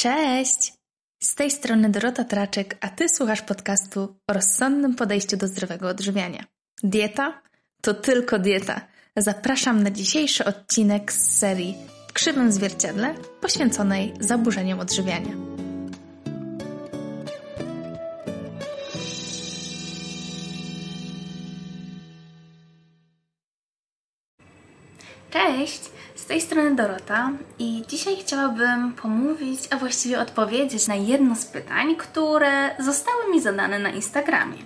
Cześć! Z tej strony Dorota Traczek, a Ty słuchasz podcastu o rozsądnym podejściu do zdrowego odżywiania. Dieta? To tylko dieta. Zapraszam na dzisiejszy odcinek z serii w krzywym zwierciadle poświęconej zaburzeniom odżywiania. Strony Dorota i dzisiaj chciałabym pomówić, a właściwie odpowiedzieć na jedno z pytań, które zostały mi zadane na Instagramie.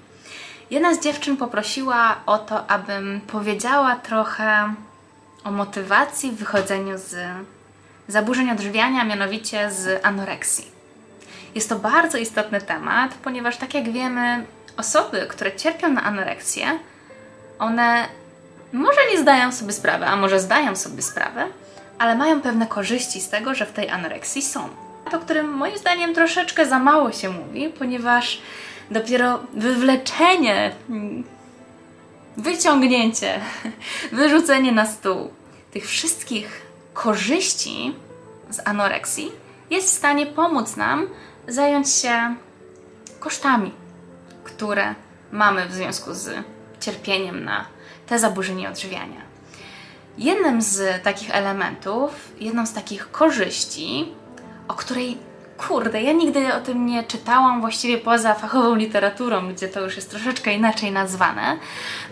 Jedna z dziewczyn poprosiła o to, abym powiedziała trochę o motywacji w wychodzeniu z zaburzeń odżywiania, mianowicie z anoreksji. Jest to bardzo istotny temat, ponieważ tak jak wiemy, osoby, które cierpią na anoreksję, one może nie zdają sobie sprawy, a może zdają sobie sprawę, ale mają pewne korzyści z tego, że w tej anoreksji są. O którym moim zdaniem troszeczkę za mało się mówi, ponieważ dopiero wywleczenie, wyciągnięcie, wyrzucenie na stół tych wszystkich korzyści z anoreksji jest w stanie pomóc nam zająć się kosztami, które mamy w związku z cierpieniem na te zaburzenie odżywiania. Jednym z takich elementów, jedną z takich korzyści, o której kurde, ja nigdy o tym nie czytałam, właściwie poza fachową literaturą, gdzie to już jest troszeczkę inaczej nazwane,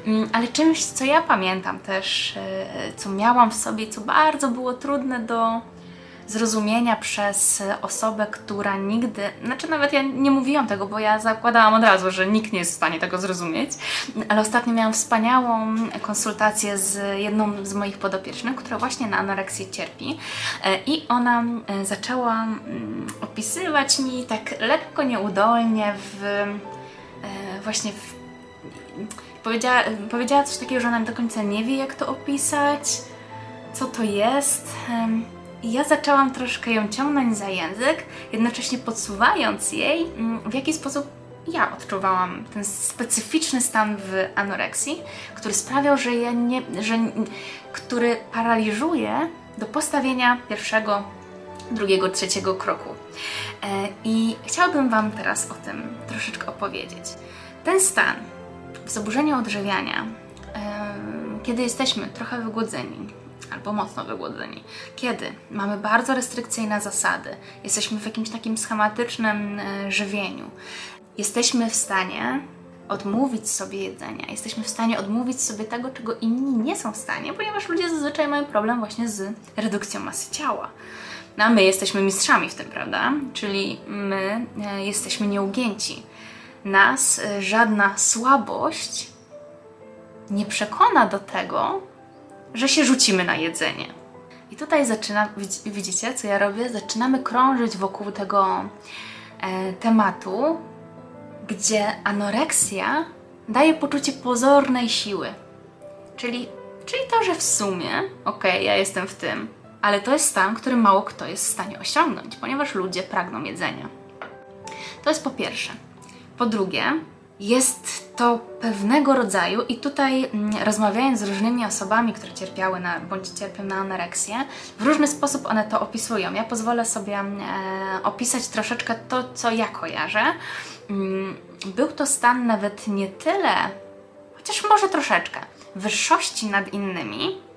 mm, ale czymś, co ja pamiętam też, e, co miałam w sobie, co bardzo było trudne do zrozumienia przez osobę, która nigdy, znaczy nawet ja nie mówiłam tego, bo ja zakładałam od razu, że nikt nie jest w stanie tego zrozumieć, ale ostatnio miałam wspaniałą konsultację z jedną z moich podopiecznych, która właśnie na anoreksję cierpi e, i ona e, zaczęła mm, opisywać mi tak lekko nieudolnie w e, właśnie w, powiedziała, powiedziała coś takiego, że ona do końca nie wie jak to opisać, co to jest. Ja zaczęłam troszkę ją ciągnąć za język, jednocześnie podsuwając jej, mm, w jaki sposób ja odczuwałam ten specyficzny stan w anoreksji, który sprawiał, że ja nie, że, który paraliżuje do postawienia pierwszego, drugiego, trzeciego kroku. E, I chciałabym Wam teraz o tym troszeczkę opowiedzieć. Ten stan w zaburzeniu odżywiania, kiedy jesteśmy trochę wygłodzeni, albo mocno wygłodzeni. Kiedy mamy bardzo restrykcyjne zasady, jesteśmy w jakimś takim schematycznym e, żywieniu, jesteśmy w stanie odmówić sobie jedzenia, jesteśmy w stanie odmówić sobie tego, czego inni nie są w stanie, ponieważ ludzie zazwyczaj mają problem właśnie z redukcją masy ciała. No a my jesteśmy mistrzami w tym, prawda? Czyli my e, jesteśmy nieugięci. Nas e, żadna słabość nie przekona do tego, że się rzucimy na jedzenie. I tutaj zaczyna, widzicie co ja robię? Zaczynamy krążyć wokół tego e, tematu, gdzie anoreksja daje poczucie pozornej siły. Czyli, czyli to, że w sumie, okej, okay, ja jestem w tym, ale to jest stan, który mało kto jest w stanie osiągnąć, ponieważ ludzie pragną jedzenia. To jest po pierwsze. Po drugie, jest to pewnego rodzaju, i tutaj mm, rozmawiając z różnymi osobami, które cierpiały na, bądź cierpią na anoreksję, w różny sposób one to opisują. Ja pozwolę sobie e, opisać troszeczkę to, co ja kojarzę. Mm, był to stan nawet nie tyle, chociaż może troszeczkę, wyższości nad innymi.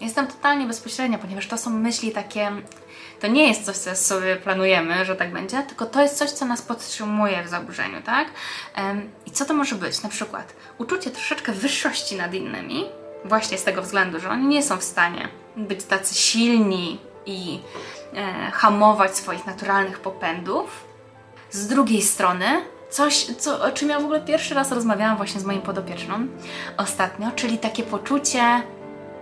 Jestem totalnie bezpośrednia, ponieważ to są myśli takie to nie jest coś, co sobie planujemy, że tak będzie, tylko to jest coś, co nas podtrzymuje w zaburzeniu, tak? I co to może być? Na przykład uczucie troszeczkę wyższości nad innymi, właśnie z tego względu, że oni nie są w stanie być tacy silni i e, hamować swoich naturalnych popędów. Z drugiej strony, coś, co, o czym ja w ogóle pierwszy raz rozmawiałam właśnie z moim podopieczną ostatnio, czyli takie poczucie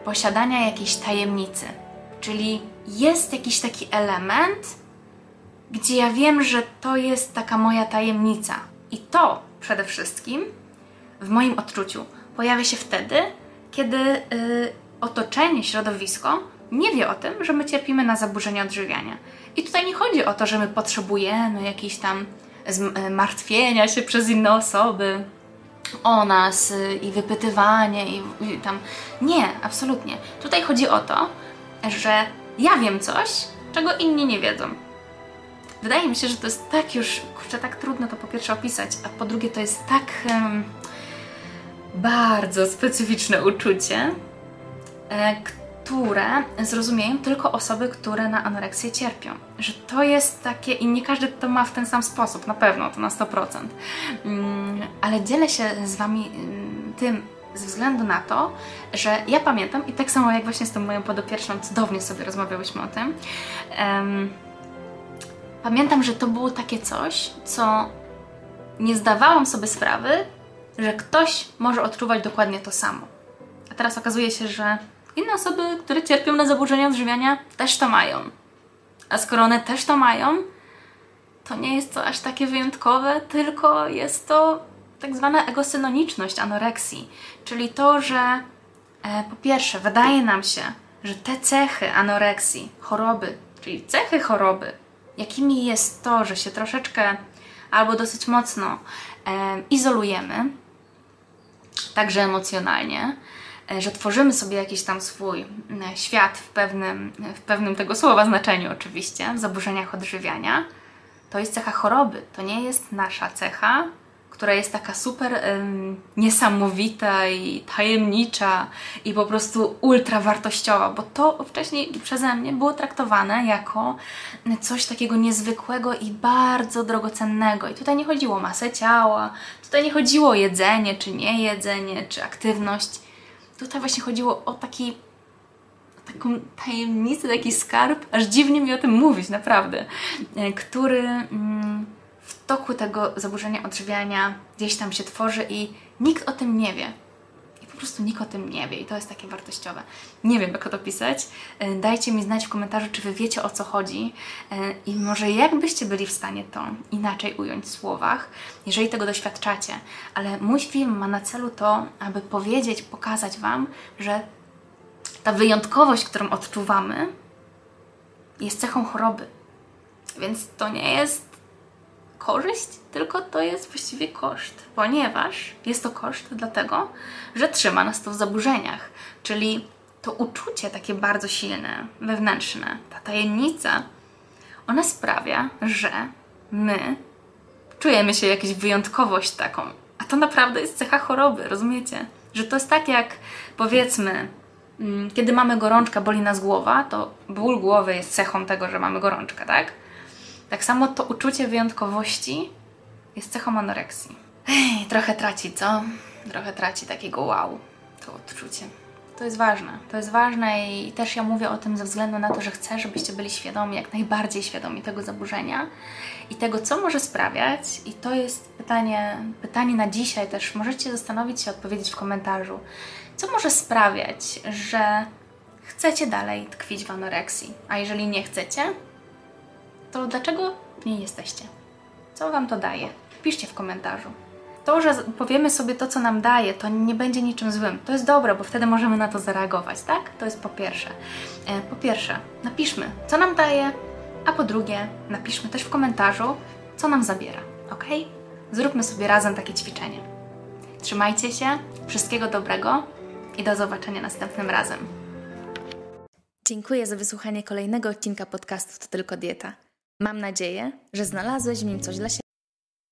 posiadania jakiejś tajemnicy. Czyli jest jakiś taki element, gdzie ja wiem, że to jest taka moja tajemnica. I to przede wszystkim w moim odczuciu pojawia się wtedy, kiedy yy, otoczenie, środowisko nie wie o tym, że my cierpimy na zaburzenia odżywiania. I tutaj nie chodzi o to, że my potrzebujemy jakiejś tam y, martwienia się przez inne osoby o nas y, i wypytywanie i, i tam. Nie, absolutnie. Tutaj chodzi o to, że ja wiem coś, czego inni nie wiedzą. wydaje mi się, że to jest tak już, kurczę, tak trudno to po pierwsze opisać, a po drugie to jest tak um, bardzo specyficzne uczucie, e, które zrozumieją tylko osoby, które na anoreksję cierpią. Że to jest takie, i nie każdy to ma w ten sam sposób, na pewno, to na 100%. Um, ale dzielę się z Wami um, tym, ze względu na to, że ja pamiętam i tak samo jak właśnie z tą moją podopieczną cudownie sobie rozmawiałyśmy o tym, um, pamiętam, że to było takie coś, co nie zdawałam sobie sprawy, że ktoś może odczuwać dokładnie to samo. A teraz okazuje się, że inne osoby, które cierpią na zaburzenia odżywiania, też to mają. A skoro one też to mają, to nie jest to aż takie wyjątkowe, tylko jest to tak zwana egosynoniczność anoreksji, czyli to, że e, po pierwsze wydaje nam się, że te cechy anoreksji, choroby, czyli cechy choroby, jakimi jest to, że się troszeczkę albo dosyć mocno e, izolujemy, także emocjonalnie, że tworzymy sobie jakiś tam swój e, świat w pewnym, w pewnym tego słowa znaczeniu oczywiście, w zaburzeniach odżywiania, to jest cecha choroby. To nie jest nasza cecha, która jest taka super ym, niesamowita i tajemnicza i po prostu ultra wartościowa, bo to wcześniej przeze mnie było traktowane jako coś takiego niezwykłego i bardzo drogocennego. I tutaj nie chodziło o masę ciała, tutaj nie chodziło o jedzenie, czy nie jedzenie, czy aktywność. Tutaj właśnie chodziło o taki taką tajemnicę, taki skarb, aż dziwnie mi o tym mówić, naprawdę, e, który... Mm, w toku tego zaburzenia odżywiania gdzieś tam się tworzy i nikt o tym nie wie. Prostu nikt o tym nie wie i to jest takie wartościowe. Nie wiem, jak to pisać. E, dajcie mi znać w komentarzu, czy Wy wiecie o co chodzi e, i może jakbyście byli w stanie to inaczej ująć w słowach, jeżeli tego doświadczacie. Ale mój film ma na celu to, aby powiedzieć, pokazać Wam, że ta wyjątkowość, którą odczuwamy, jest cechą choroby. Więc to nie jest korzyść, tylko to jest właściwie koszt, ponieważ jest to koszt dlatego, że trzyma nas to w zaburzeniach, czyli to uczucie takie bardzo silne, wewnętrzne, ta tajemnica, ona sprawia, że my czujemy się jakąś wyjątkowość taką, a to naprawdę jest cecha choroby, rozumiecie? Że to jest tak jak powiedzmy, mm, kiedy mamy gorączkę, boli nas głowa, to ból głowy jest cechą tego, że mamy gorączkę, tak? Tak samo to uczucie wyjątkowości jest cechą anoreksji. Ej, trochę traci, co? Trochę traci takiego wow, to odczucie. To jest ważne. To jest ważne i też ja mówię o tym ze względu na to, że chcę, żebyście byli świadomi, jak najbardziej świadomi tego zaburzenia i tego, co może sprawiać. I to jest pytanie, pytanie na dzisiaj też. Możecie zastanowić się, odpowiedzieć w komentarzu, co może sprawiać, że chcecie dalej tkwić w anoreksji, a jeżeli nie chcecie, to dlaczego nie jesteście? Co Wam to daje? Piszcie w komentarzu. To, że powiemy sobie to, co nam daje, to nie będzie niczym złym. To jest dobre, bo wtedy możemy na to zareagować, tak? To jest po pierwsze. E, po pierwsze, napiszmy, co nam daje, a po drugie, napiszmy też w komentarzu, co nam zabiera, ok? Zróbmy sobie razem takie ćwiczenie. Trzymajcie się, wszystkiego dobrego i do zobaczenia następnym razem. Dziękuję za wysłuchanie kolejnego odcinka podcastu To Tylko Dieta. Mam nadzieję, że znalazłeś w nim coś dla siebie.